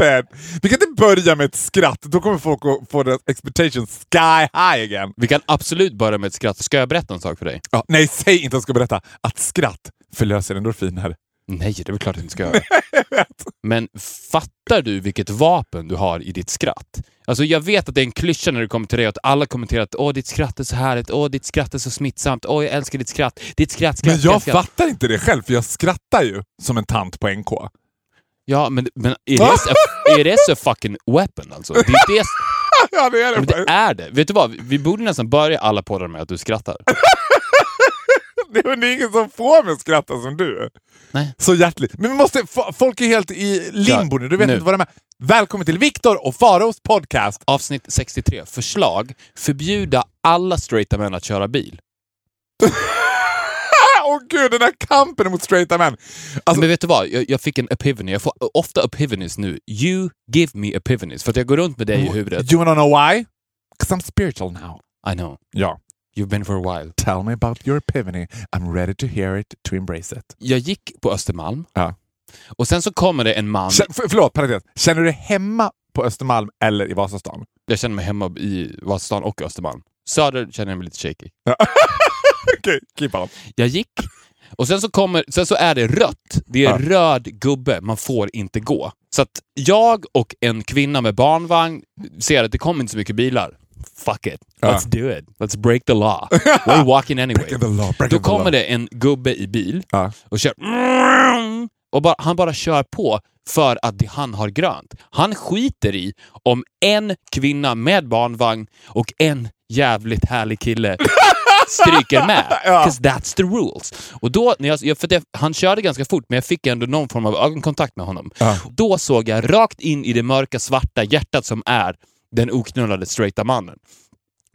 it! Vi kan inte börja med ett skratt, då kommer folk att få deras expectations sky high again. Vi kan absolut börja med ett skratt. Ska jag berätta en sak för dig? Ja, nej, säg inte att jag ska berätta att skratt förlöser endorfiner. Nej, det är väl klart att jag inte ska göra. Men fattar du vilket vapen du har i ditt skratt? Alltså jag vet att det är en klyscha när det kommer till det att alla kommenterar att åh, ditt skratt är så härligt, åh, ditt skratt är så smittsamt, åh, jag älskar ditt skratt, ditt skratt, skratt, Men jag skratt, skratt. fattar inte det själv, för jag skrattar ju som en tant på NK. Ja, men, men is a, it is a fucking weapon alltså. Det är det, ja, det är det. men det är det. Vet du vad? Vi borde nästan börja alla poddar med att du skrattar. Det är det är ingen som får mig att skratta som du. Nej. Så hjärtligt. Men vi måste, folk är helt i limbo nu, du vet nu. inte vad de är. Välkommen till Viktor och Faraos podcast. Avsnitt 63. Förslag. Förbjuda alla straighta män att köra bil. Åh gud, den här kampen mot straighta män. Alltså, men vet du vad? Jag, jag fick en epiphany. Jag får ofta epiphanies nu. You give me epiphanies. För att jag går runt med dig i huvudet. You wanna know why? 'Cause I'm spiritual now. I know. Ja. You've been for a while. Tell me about your epiphany. I'm ready to hear it, to embrace it. Jag gick på Östermalm Ja. och sen så kommer det en man. Känn, för, förlåt, parentes. Känner du dig hemma på Östermalm eller i Vasastan? Jag känner mig hemma i Vasastan och Östermalm. Söder känner jag mig lite shaky. Okej, keep on. Jag gick och sen så, kommer, sen så är det rött. Det är Ja. röd gubbe. Man får inte gå. Så att jag och en kvinna med barnvagn ser att det kommer inte så mycket bilar. Fuck it. Ja. Let's do it. Let's break the law. We're walking anyway. Law, Då kommer det en gubbe i bil Ja. och kör och bara, han bara kör på för att det, han har grönt. Han skiter i om en kvinna med barnvagn och en jävligt härlig kille stryker med. Ja. 'Cause that's the rules. Och då, när jag, för det, han körde ganska fort, men jag fick ändå någon form av ögonkontakt med honom. Ja. Då såg jag rakt in i det mörka svarta hjärtat som är den oknullade straighta mannen.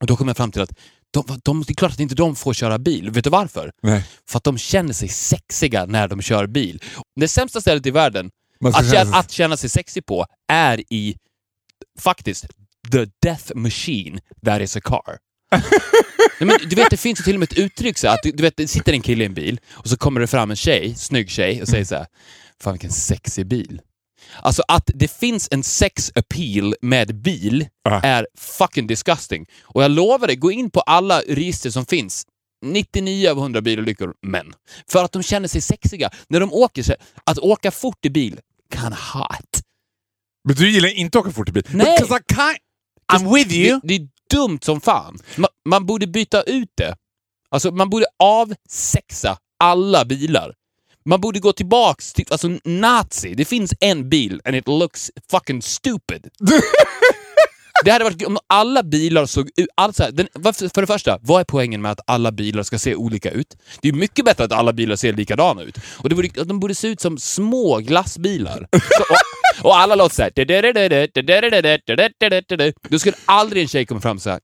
Och då kom jag fram till att de, de, det är klart att inte de får köra bil. Vet du varför? Nej. För att de känner sig sexiga när de kör bil. Det sämsta stället i världen att, känna känna, sig- att känna sig sexig på är i, faktiskt, the death machine that is a car. Nej, men du vet, det finns ju till och med ett uttryck så att du, du vet, det sitter en kille i en bil och så kommer det fram en tjej, snygg tjej, och säger så här, Fan vilken sexig bil. Alltså att det finns en sex appeal med bil Ja. är fucking disgusting. Och jag lovar dig, gå in på alla register som finns. 99 av 100 bilolyckor, män. För att de känner sig sexiga. När de åker sig, att åka fort i bil, kind of hot. Men du gillar inte att åka fort i bil? Nej. I'm with you. Det, det dumt som fan. Man, man borde byta ut det. Alltså man borde avsexa alla bilar. Man borde gå tillbaks till, alltså nazi. Det finns en bil and it looks fucking stupid. Det hade varit om alla bilar såg ut... Alltså, den, för det första, vad är poängen med att alla bilar ska se olika ut? Det är mycket bättre att alla bilar ser likadana ut. Och det borde, de borde se ut som små glassbilar. Så, och, och alla låter såhär... Då skulle aldrig en tjej komma fram såhär...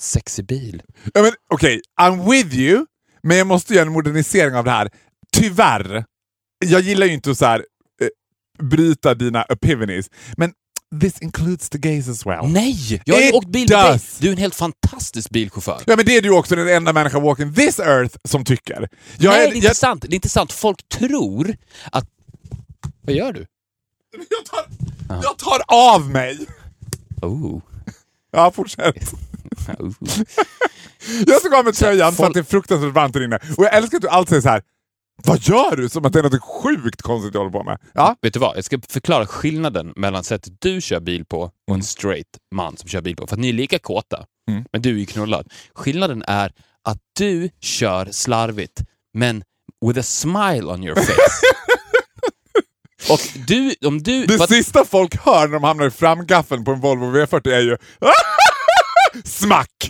sexig bil. Ja, men Okej, I'm with you, men jag måste göra en modernisering av det här. Tyvärr. Jag gillar ju inte att så här, eh, bryta dina opinions. men this includes the gays as well. Nej! Jag har ju It åkt bil med dig. Du är en helt fantastisk bilchaufför. Ja, men det är du också den enda människan walking this earth som tycker. Jag Nej, är, det är inte jag, sant. Det är inte sant. Folk tror att... Vad gör du? Jag, tar, jag tar av mig! Oh. Ja, fortsätt. oh. Jag tog av mig tröjan för att det är fruktansvärt varmt här inne. Och jag älskar att du alltid säger så här. Vad gör du? Som att det är något sjukt konstigt du håller på med. Ja, Vet du vad? Jag ska förklara skillnaden mellan sättet du kör bil på och en straight man som kör bil på. För att ni är lika kåta, Mm. men du är ju knullad. Skillnaden är att du kör slarvigt, men with a smile on your face. och du, om du... det att- sista folk hör när de hamnar i framgaffeln på en Volvo V40 är ju smack!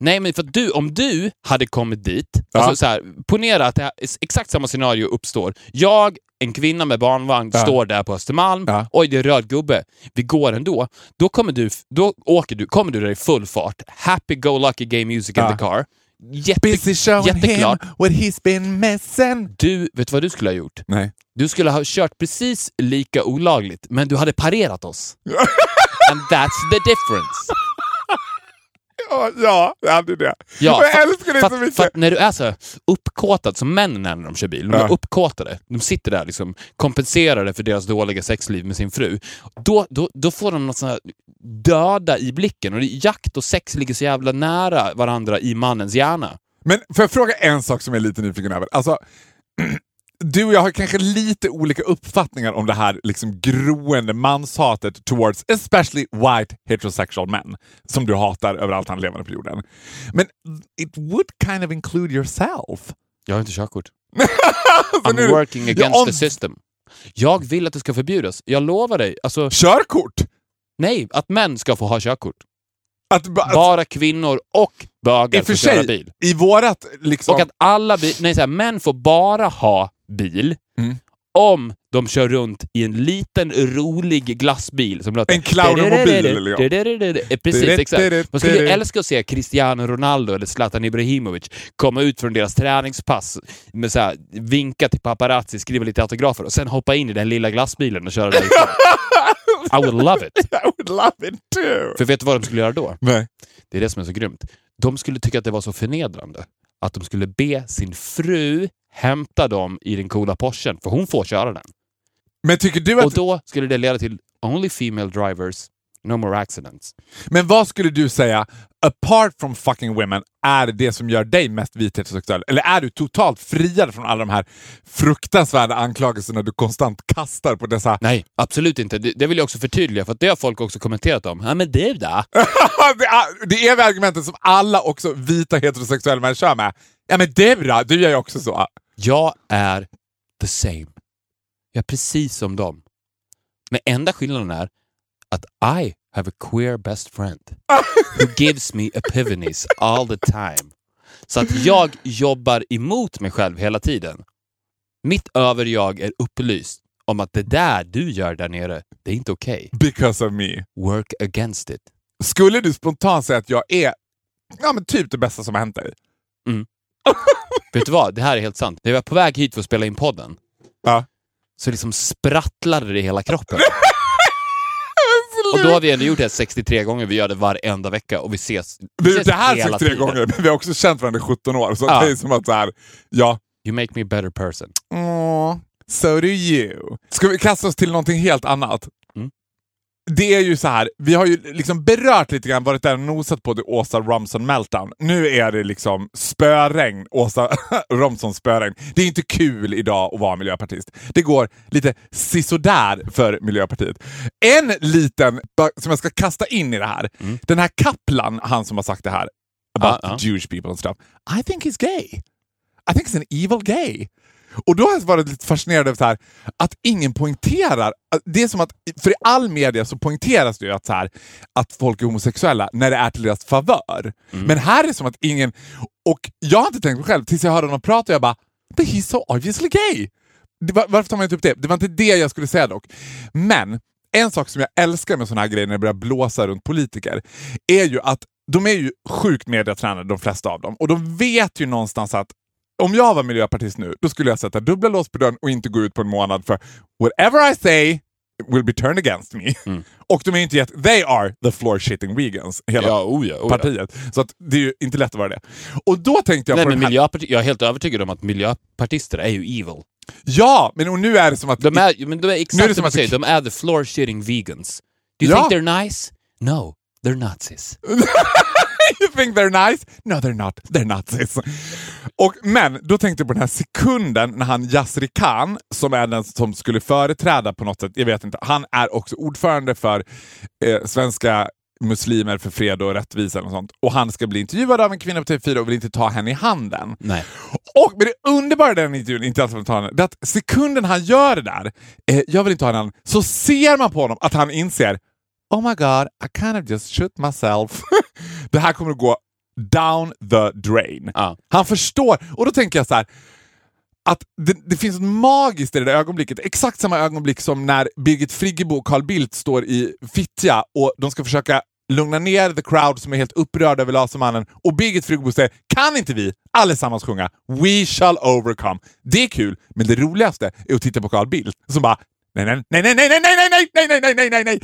Nej, men för du, om du hade kommit dit, Ja. alltså så här, ponera att här, exakt samma scenario uppstår. Jag, en kvinna med barnvagn, Ja. står där på Östermalm. Ja. Oj, det är röd gubbe. Vi går ändå. Då, kommer du, då åker du, kommer du där i full fart. Happy go lucky gay music in the car. Jätte, Busy showing him jätteklart. what he's been missing. Du, vet du vad du skulle ha gjort? Nej. Du skulle ha kört precis lika olagligt, men du hade parerat oss. And that's the difference. Ja, ja, jag hade det. Ja, jag för- älskar det för, så mycket. För att när du är så uppkåtad, som männen är när de kör bil, de Ja. är uppkåtade. De sitter där liksom, kompenserade för deras dåliga sexliv med sin fru. Då, då, då får de något sånt här döda i blicken och det, jakt och sex ligger så jävla nära varandra i mannens hjärna. Men får jag fråga en sak som jag är lite nyfiken över? Alltså, du och jag har kanske lite olika uppfattningar om det här liksom groende manshatet towards especially white heterosexual men som du hatar över allt han levande på jorden. Men it would kind of include yourself. Jag har inte körkort. Så nu- I'm working Ja, against om- the system. Jag vill att det ska förbjudas. Jag lovar dig. Alltså, Körkort! nej, att män ska få ha körkort. Att, att, Bara kvinnor och bögar får köra bil. i vårat liksom... Och att alla bi- nej, så här, män får bara ha bil Mm. om de kör runt i en liten rolig glassbil som låter... En clownomobil, liksom. Eh, Precis, exakt. Man skulle älska att se Cristiano Ronaldo eller Zlatan Ibrahimovic komma ut från deras träningspass med så här, vinka till paparazzi, skriva lite autografer och sen hoppa in i den lilla glassbilen och köra därifrån. I would love it. I would love it too! För vet du vad de skulle göra då? Nej. Det är det som är så grymt. De skulle tycka att det var så förnedrande att de skulle be sin fru hämta dem i den coola Porschen, för hon får köra den. Men tycker du att... Och då skulle det leda till only female drivers, no more accidents. Men vad skulle du säga, apart from fucking women, är det som gör dig mest vit heterosexuell? Eller är du totalt friad från alla de här fruktansvärda anklagelserna du konstant kastar på dessa... Nej, absolut inte. Det, det vill jag också förtydliga, för det har folk också kommenterat om. Ja, men du då? det, är, det är det argumentet som alla också vita heterosexuella män kör med. Ja men du då? Du gör ju också så. Jag är the same. Jag är precis som dem. Men enda skillnaden är att I have a queer best friend who gives me epiphanies all the time. Så att jag jobbar emot mig själv hela tiden. Mitt överjag är upplyst om att det där du gör där nere, det är inte okej. Because of me. Work against it. Skulle du spontant säga att jag är ja, men typ det bästa som har hänt dig? Vet du vad? Det här är helt sant. När jag var på väg hit för att spela in podden Ja. så liksom sprattlade det i hela kroppen. Och då har vi ändå gjort det här 63 gånger, vi gör det varenda vecka och vi ses, vi Det, ses det här hela 63 tiden. gånger, men vi har också känt varandra i 17 år. Så Ja. det är som att så här, ja. You make me a better person. Åh, so do you. Ska vi kasta oss till någonting helt annat? Mm. Det är ju så här, vi har ju liksom berört lite grann, varit där och nosat på det Åsa Romson Meltdown. Nu är det liksom spöregn, Åsa Romson spöregn. Det är inte kul idag att vara miljöpartist. Det går lite sisådär för Miljöpartiet. En liten, som jag ska kasta in i det här. Den här Kaplan, han som har sagt det här, about Ja, ja. Jewish people and stuff. I think he's gay. I think he's an evil gay. Och då har jag varit lite fascinerad över så här, att ingen poängterar. Det är som att, för i all media så poängteras det ju att, så här, att folk är homosexuella när det är till deras favör. Men här är det som att ingen... Och jag har inte tänkt på det själv tills jag hörde honom prata och jag bara “But he's so obviously gay”. Var- varför tar man inte upp det? Det var inte det jag skulle säga dock. Men en sak som jag älskar med såna här grejer när det börjar blåsa runt politiker är ju att de är ju sjukt mediatränade de flesta av dem och de vet ju någonstans att om jag var miljöpartist nu, då skulle jag sätta dubbla lås på dörren och inte gå ut på en månad för whatever I say will be turned against me. Och de är inte jätte... They are the floor shitting vegans, hela Ja, oh ja, oh partiet. Så att det är ju inte lätt att vara det. Och då tänkte jag Nej, på men den här... jag är helt övertygad om att miljöpartister är ju evil. Ja, men och nu är det som att... De är, men de är Nu är exakt det som du att- säger, de är the floor shitting vegans. Do you Ja. think they're nice? No, they're Nazis. you think they're nice? No, they're not. They're Nazis. Och, men då tänkte jag på den här sekunden när han Yasri Khan, som är den som skulle företräda på något sätt, jag vet inte, han är också ordförande för eh, Svenska muslimer för fred och rättvisa och sånt. Och han ska bli intervjuad av en kvinna på TV4 och vill inte ta henne i handen. Nej. Och men det underbara i den intervjun, inte alls ta henne, det är att sekunden han gör det där, eh, jag vill inte ha henne, så ser man på honom att han inser Oh my god, I kind of just shoot myself. det här kommer att gå down the drain. Ja. Han förstår, och då tänker jag så här att det, det finns något magiskt i det där ögonblicket. Exakt samma ögonblick som när Birgit Friggebo och Carl Bildt står i Fittja och de ska försöka lugna ner the crowd som är helt upprörd över Lasermannen och Birgit Friggebo säger kan inte vi allesammans sjunga We shall overcome. Det är kul, men det roligaste är att titta på Carl Bildt som bara nej, nej, nej, nej, nej, nej, nej, nej, nej, nej, nej, nej, nej, nej.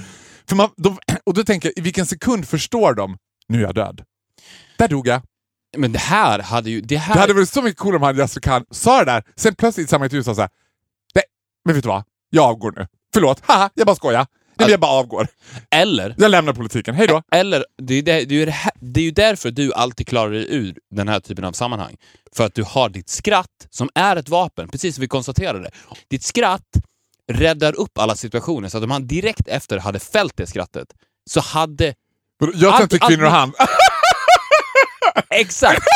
För man, de, och då tänker jag, i vilken sekund förstår de nu är jag död? Där dog jag. Men det här hade ju... Det här... Det hade varit så mycket coolare om han Yasser Khan sa det där, sen plötsligt i samma intervju sa såhär, nej, men vet du vad? Jag avgår nu. Förlåt, haha, jag bara skojar. Nej, jag bara avgår. Eller, Jag lämnar politiken, hej då. eller det, är det, det, är här, det är ju därför du alltid klarar dig ur den här typen av sammanhang. För att du har ditt skratt, som är ett vapen, precis som vi konstaterade. Ditt skratt räddar upp alla situationer, så att om han direkt efter hade fällt det skrattet, så hade... Jag tänkte kvinnor och han. Exakt!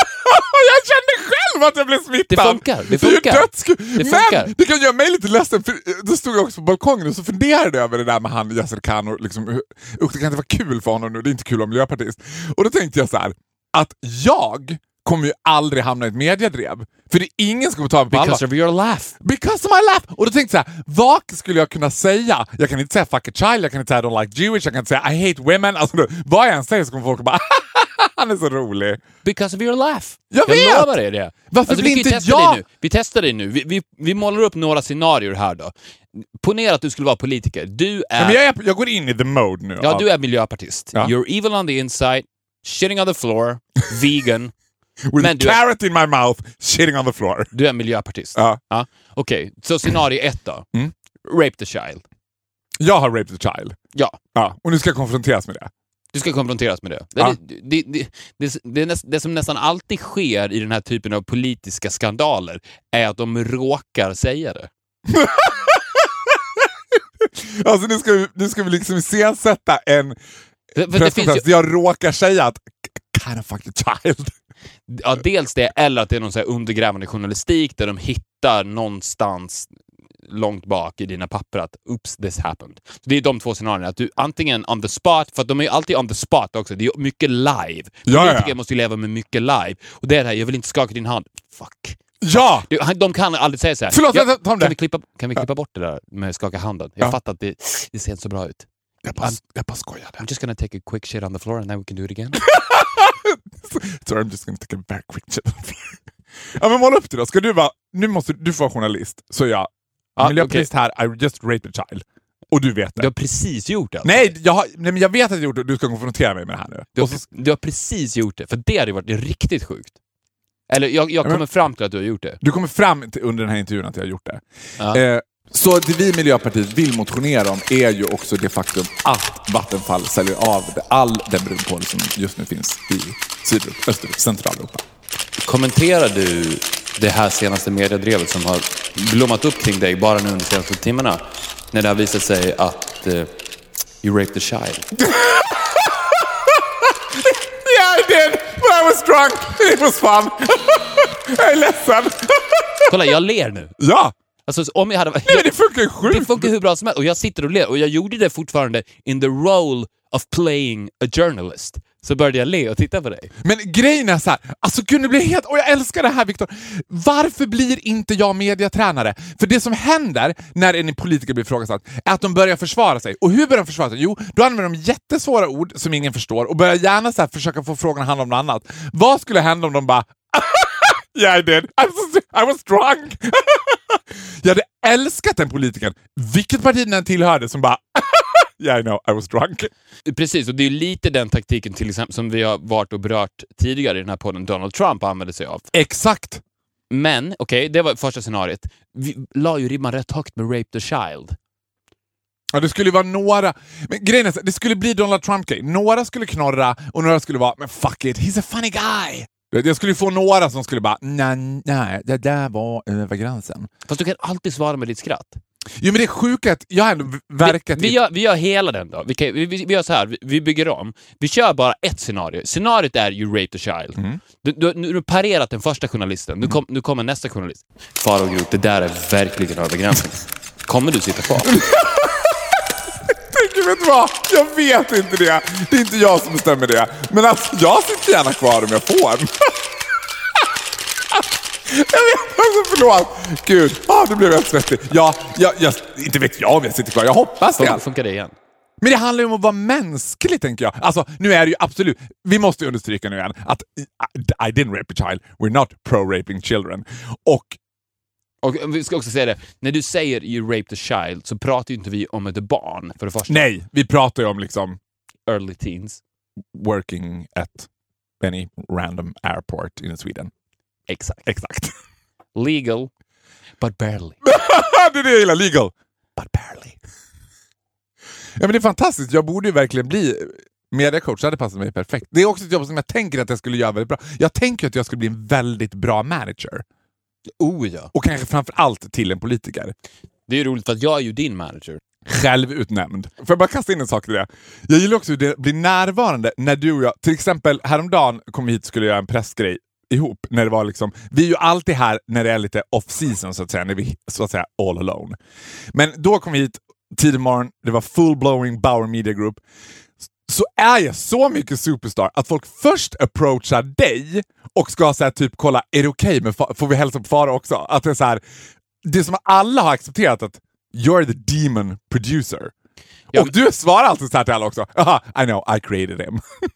jag kände själv att jag blev smittad! Det funkar, det funkar. Det Men funkar. det kan göra mig lite ledsen, för då stod jag också på balkongen och så funderade jag över det där med han Yasser Khan och liksom, det kan inte vara kul för honom nu, det är inte kul vara miljöpartist. Och då tänkte jag så här, att jag kommer ju aldrig hamna i ett mediedrev. För det är ingen som kommer ta mig på. Because of your laugh. Because of my laugh! Och då tänkte jag vad skulle jag kunna säga? Jag kan inte säga fuck a child, jag kan inte säga I don't like Jewish, jag kan inte säga I hate women. Alltså, då, vad jag än säger så kommer folk bara han är så rolig. Because of your laugh. Jag vet! lovar dig det. Varför vi blir ju inte jag- nu. Vi testar dig nu. Vi, vi, vi målar upp några scenarier här då. Ponera att du skulle vara politiker. Du är... Ja, jag, är, jag går in i the mode nu. Ja, du är miljöpartist. Ja. You're evil on the inside, shitting on the floor, vegan. With men a du är- carrot in my mouth, shitting on the floor. Du är miljöpartist. Ja. Ja. Okej, så scenario ett då. Mm. Rape the child. Jag har raped a child. Ja, Ja, och nu ska jag konfronteras med det. du ska konfronteras med det. Ja. Det, det, det, det, det, det som nästan alltid sker i den här typen av politiska skandaler är att de råkar säga det. Alltså nu ska vi, nu ska vi liksom iscensätta en presskonferens där jag råkar säga att kind of fuck a child. Ja, dels det, eller att det är någon så här undergrävande journalistik där de hittar någonstans långt bak i dina papper att oops, this happened. Så det är de två scenarierna. Att du antingen on the spot, för de är ju alltid on the spot också. Det är mycket live. ja. Politiker måste ju leva med mycket live. Och det är det här, jag vill inte skaka din hand. Fuck. Ja! Du, de kan aldrig säga så här. Förlåt, ja, vänta, ta om kan, vi klippa, kan vi klippa bort det där med att skaka handen? Jag Ja. fattar att det, det ser inte så bra ut. Jag bara, jag bara skojade. I'm just gonna take a quick shit on the floor and then we can do it again. Sorry, I'm just gonna take a quick shit. ja men måla upp det då. Ska du vara, nu måste du få vara journalist, så jag Ja, miljöpartist här, I just raped a child. Och du vet det. Du har precis gjort det. alltså. Nej, jag har, nej, men jag vet att jag gjort det, du ska konfrontera mig med det här nu. Du har, Och så, du har precis gjort det, för det hade varit riktigt sjukt. Eller jag, jag men- kommer fram till att du har gjort det. du kommer fram till, under den här intervjun att jag har gjort det. Ja. Eh, så det vi i Miljöpartiet vill motionera om är ju också det faktum att Vattenfall säljer av all den brunkol som just nu finns i Syd-, Öst-, Centraleuropa. Kommenterar du det här senaste mediedrevet som har blommat upp kring dig bara nu under de senaste timmarna? När det har visat sig att eh, you raped a child. Yeah I did! But I was drunk! It was fun! jag är ledsen! Kolla, jag ler nu. ja! Alltså, om jag hade... Nej men det funkar ju sjukt! Det funkar hur bra som helst och jag sitter och ler och jag gjorde det fortfarande in the role of playing a journalist. Så började jag le och titta på dig. Men grejen är så här, alltså blir jag helt... Och jag älskar det här Viktor. Varför blir inte jag mediatränare? För det som händer när en politiker blir ifrågasatt är att de börjar försvara sig. Och hur börjar de försvara sig? Jo, då använder de jättesvåra ord som ingen förstår och börjar gärna så här försöka få frågan att handla om något annat. Vad skulle hända om de bara Yeah I did, I was, I was drunk! jag hade älskat den politikern, vilket parti den tillhörde, som bara Yeah I know, I was drunk. Precis, och det är lite den taktiken till exempel som vi har varit och berört tidigare i den här podden Donald Trump använde sig av. Exakt! Men, okej, det var första scenariet. Vi la ju ribban rätt högt med Rape the Child. Ja, det skulle ju vara några... Men grejen är det skulle bli Donald Trump-grej. Några skulle knorra och några skulle vara “men fuck it, he's a funny guy”. Jag skulle få några som skulle bara “nej, nej, det där var över gränsen”. Fast du kan alltid svara med ditt skratt. Jo men det är sjukt att jag har ändå verkat Vi, vi, gör, vi gör hela den då. Vi, kan, vi, vi, gör så här, vi, vi bygger om. Vi kör bara ett scenario. Scenariot är you raped a child. Mm. Du, du, nu har du parerat den första journalisten. Nu, kom, nu kommer nästa journalist. Farao Groth, det där är verkligen över gränsen. Kommer du sitta kvar? Vet du vad? Jag vet inte det. Det är inte jag som bestämmer det. Men alltså, jag sitter gärna kvar om jag får. jag vet, alltså förlåt. Gud, ah, nu blev jag svettig. Ja, jag, jag, inte vet jag om jag sitter kvar. Jag hoppas det. Funkar, det igen? Men det handlar ju om att vara mänsklig, tänker jag. Alltså, nu är det ju absolut... Vi måste understryka nu igen att I, I didn't rape a child. We're not pro-raping children. Och Och vi ska också säga det, när du säger you raped a child så pratar ju inte vi om ett barn för det första. nej, vi pratar ju om liksom Early teens. working at any random airport in Sweden. Exakt. Exakt. Legal, but barely. det är det jag gillar. Legal. But barely. Ja, men det är fantastiskt. Jag borde ju verkligen bli mediacoach. Det hade passat mig perfekt. Det är också ett jobb som jag tänker att jag skulle göra väldigt bra. Jag tänker att jag skulle bli en väldigt bra manager. Oh ja. Och kanske framför allt till en politiker. Det är ju roligt för att jag är ju din manager. Självutnämnd. Får jag bara kasta in en sak till det? Jag gillar också hur det blir närvarande när du och jag, till exempel häromdagen kom vi hit och skulle göra en pressgrej ihop. När det var liksom, vi är ju alltid här när det är lite off season så att säga, när vi så att säga all alone. Men då kom vi hit tidig morgon, det var full blowing Bauer Media Group. Så är jag så mycket superstar att folk först approachar dig och ska säga typ kolla, är det okej med fa- får vi hälsa på Farao också? Att det är så här, det som alla har accepterat att you're the demon producer. Ja, och du svarar alltid så här till alla också. Aha, I know, I created him.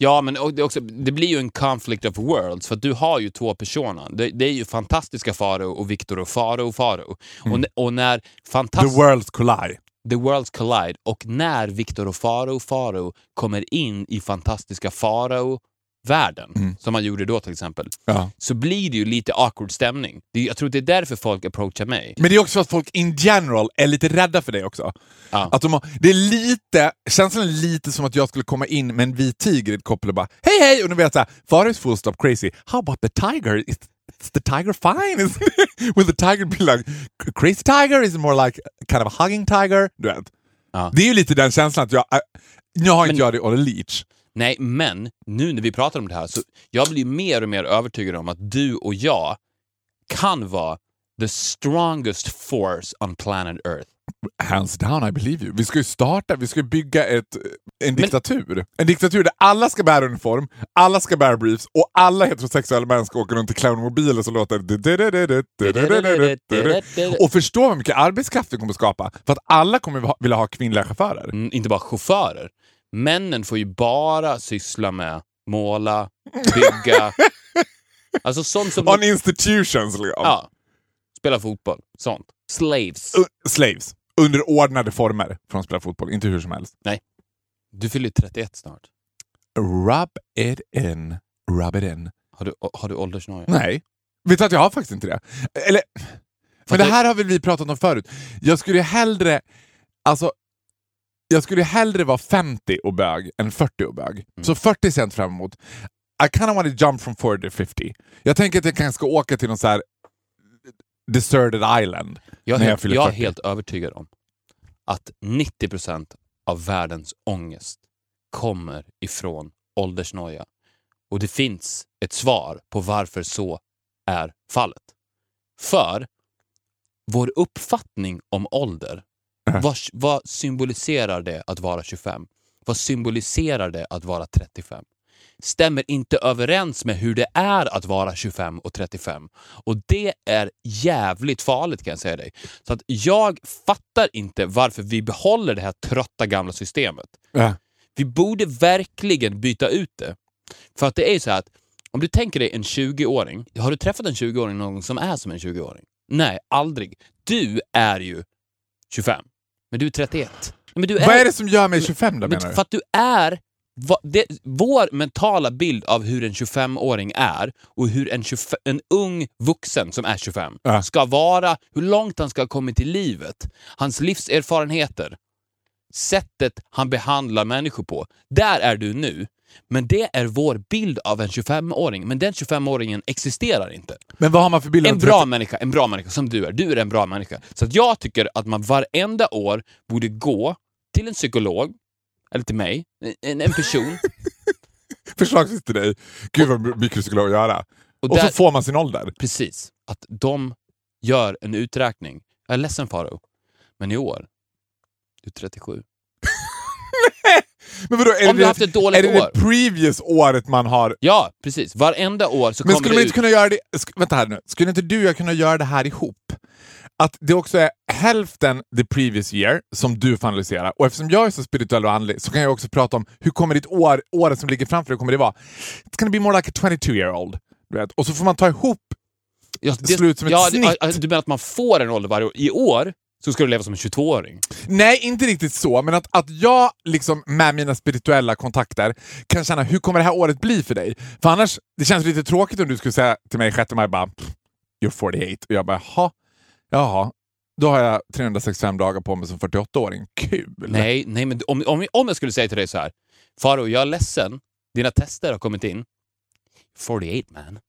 Ja, men och det, också, det blir ju en conflict of worlds, för att du har ju två personer. Det, det är ju fantastiska Faro och Victor och Faro och Faro. Och, n- och när The fantastisk... worlds collide. The Worlds Collide och när Victor och Faro Faro kommer in i fantastiska Faro-världen, som man gjorde då till exempel, Ja. så blir det ju lite awkward stämning. Jag tror det är därför folk approachar mig. Men det är också så att folk in general är lite rädda för dig också. Ja. Att de har, det är lite, känslan är lite som att jag skulle komma in med en vit tiger i ett koppel och bara hej hej! Och nu vet jag Farao is full stop crazy. How about the tiger? Is the tiger fine? Is, will the tiger be like crazy tiger? Is it more like kind of a hugging tiger? Du vet. Ja. Det är ju lite den känslan att jag... äh, Nu har inte Men- jag det on a leech. Nej, men nu när vi pratar om det här så jag blir mer och mer övertygad om att du och jag kan vara the strongest force on planet Earth. Hands down, I believe you. Vi ska ju starta, vi ska bygga ett, en diktatur. En diktatur där alla ska bära uniform, alla ska bära briefs och alla heterosexuella män ska åka runt i clownmobiler som låter... Och förstå hur mycket arbetskraft vi kommer skapa. För att alla kommer vilja ha kvinnliga chaufförer. Mm, inte bara chaufförer. Männen får ju bara syssla med måla, bygga, alltså sånt som... On institutions liksom. ja, spela fotboll, sånt. Slaves. Uh, Slaves. Under ordnade former får de spela fotboll, inte hur som helst. Du fyller ju 31 snart. Rub it in. Rub it in. Har du, har du åldersnoja? Nej. Vet du att jag har faktiskt inte det? Eller, men det här har väl vi pratat om förut. Jag skulle hellre... Alltså, jag skulle hellre vara 50 och bög än 40 och bög. Så 40 cent fram emot. I kind of want to jump from 40 to 50. Jag tänker att jag kanske ska åka till någon så här deserted island Jag är, när jag helt, fyller jag är 40. helt övertygad om att 90% av världens ångest kommer ifrån åldersnoja. Och det finns ett svar på varför så är fallet. För vår uppfattning om ålder, vad, vad symboliserar det att vara 25? Vad symboliserar det att vara 35? Stämmer inte överens med hur det är att vara 25 och 35. Och det är jävligt farligt kan jag säga dig. Så att jag fattar inte varför vi behåller det här trötta gamla systemet. Ja. Vi borde verkligen byta ut det. För att det är så här att om du tänker dig en 20-åring. Har du träffat en 20-åring någon gång som är som en 20-åring? Nej, aldrig. Du är ju 25. Men du är 31. Men du Vad är det som gör mig 25 då men menar du? för att du är... va- det, vår mentala bild av hur en 25-åring är och hur en, 25, en ung vuxen som är 25 Ja. ska vara, hur långt han ska ha kommit i livet, hans livserfarenheter, sättet han behandlar människor på. Där är du nu. Men det är vår bild av en 25-åring, men den 25-åringen existerar inte. Men vad har man för bild av En bra människa, en bra människa som du är. Du är en bra människa. Så jag tycker att man varenda år borde gå till en psykolog, eller till mig, en, en person. Förslagsvis till dig. Gud vad mycket du skulle att göra. Och, Och där, så får man sin ålder. Precis. Att de gör en uträkning. Jag är ledsen Faro, men i år, du är 37. Men vadå, är Om det, du haft ett dåligt är det år. det previous året man har... Ja, precis. Varenda år så Men kommer skulle det man ut... inte kunna göra det... sk- Vänta här nu. Skulle inte du och jag kunna göra det här ihop? Att det också är hälften the previous year som du får analysera. Och eftersom jag är så spirituell och andlig så kan jag också prata om hur kommer ditt år, året som ligger framför dig, kommer det vara? It's gonna be more like a 22 year old. Vet. Och så får man ta ihop Ja, slut som ett ja, snitt. ja, Du menar att man får en ålder varje år? I år så ska du leva som en 22-åring? Nej, inte riktigt så, men att, att jag liksom med mina spirituella kontakter kan känna hur kommer det här året bli för dig? För annars, det känns lite tråkigt om du skulle säga till mig 6 maj bara "Pff, “You're 48” och jag bara “Jaha, jaha, då har jag 365 dagar på mig som 48-åring. Kul!” Nej, nej men om, om, om jag skulle säga till dig så här. Faro, jag är ledsen. Dina tester har kommit in. 48 man.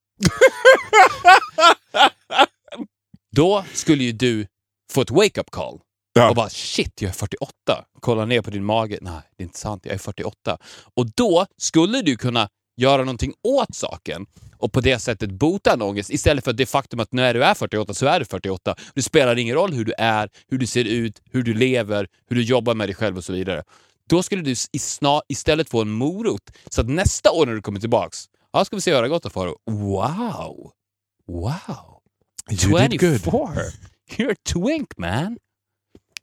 Då skulle ju du få ett wake-up call. Ja. Och bara shit, jag är 48. Kolla ner på din mage. Nej, det är inte sant. Jag är 48. Och då skulle du kunna göra någonting åt saken och på det sättet bota en ångest istället för det faktum att när du är 48 så är du 48. Det spelar ingen roll hur du är, hur du ser ut, hur du lever, hur du jobbar med dig själv och så vidare. Då skulle du istället få en morot så att nästa år när du kommer tillbaks, ja, ska vi se hur det har gått då Faro. Wow! Wow! You did good. 24! You're a twink man!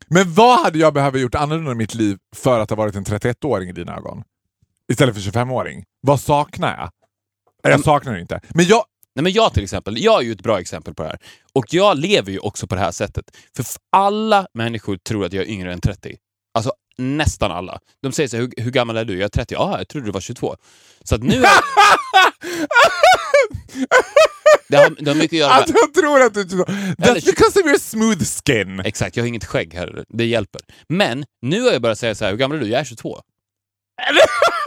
Men vad hade jag behövt gjort annorlunda i mitt liv för att ha varit en 31-åring i dina ögon? Istället för 25-åring. Vad saknar jag? Jag saknar det inte. Men jag... Nej, men jag till exempel, jag är ju ett bra exempel på det här. Och jag lever ju också på det här sättet. För alla människor tror att jag är yngre än 30. Alltså nästan alla. De säger så här, hur, hur gammal är du? Jag är 30. Ja, jag trodde du var 22. Så att nu är... det, har, det har mycket att göra Att med... jag tror att du... That's because of your smooth skin. Exakt, jag har inget skägg här. Det hjälper. Men nu har jag börjat säga så här, hur gammal är du? Jag är 22.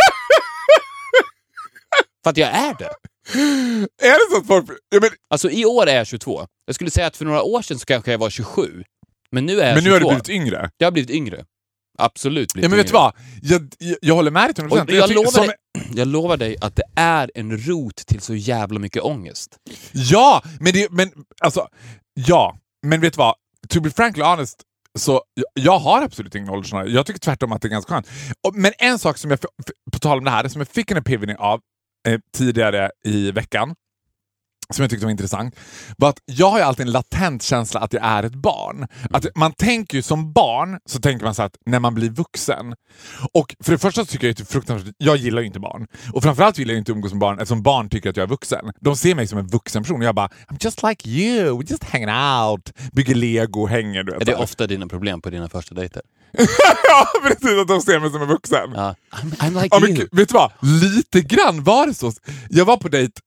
För att jag är det. Är det så att folk... Ja, men, Alltså i år är jag 22. Jag skulle säga att för några år sedan så kanske jag var 27. Men nu är jag men 22. nu har du blivit yngre. Jag har blivit yngre. Absolut blivit Ja, men vet du yngre. vad? Jag, jag, jag håller med dig till 100%. Och jag, tycker- lovar som- dig, jag lovar dig att det är en rot till så jävla mycket ångest. Ja, men, det, men alltså, ja. Men vet du vad? To be frankly honest, så jag, jag har absolut ingen åldersnoja. Jag tycker tvärtom att det är ganska skönt. Men en sak som jag, på tal om det här, som jag fick en epiphany av Eh, tidigare i veckan, som jag tyckte var intressant, var att jag har ju alltid en latent känsla att jag är ett barn. Att man tänker ju som barn, så tänker man så att när man blir vuxen. Och för det första så tycker jag att det är fruktansvärt, jag gillar ju inte barn. Och framförallt vill jag inte umgås med barn eftersom barn tycker att jag är vuxen. De ser mig som en vuxen person och jag bara I'm just like you, just hanging out, bygger lego, hänger du vet. Är det ofta dina problem på dina första dejter? ja precis, att de ser mig som en vuxen. Ja. I'm, I'm like Ja, men, you. vet du vad? Lite grann var det så. Jag var på dejt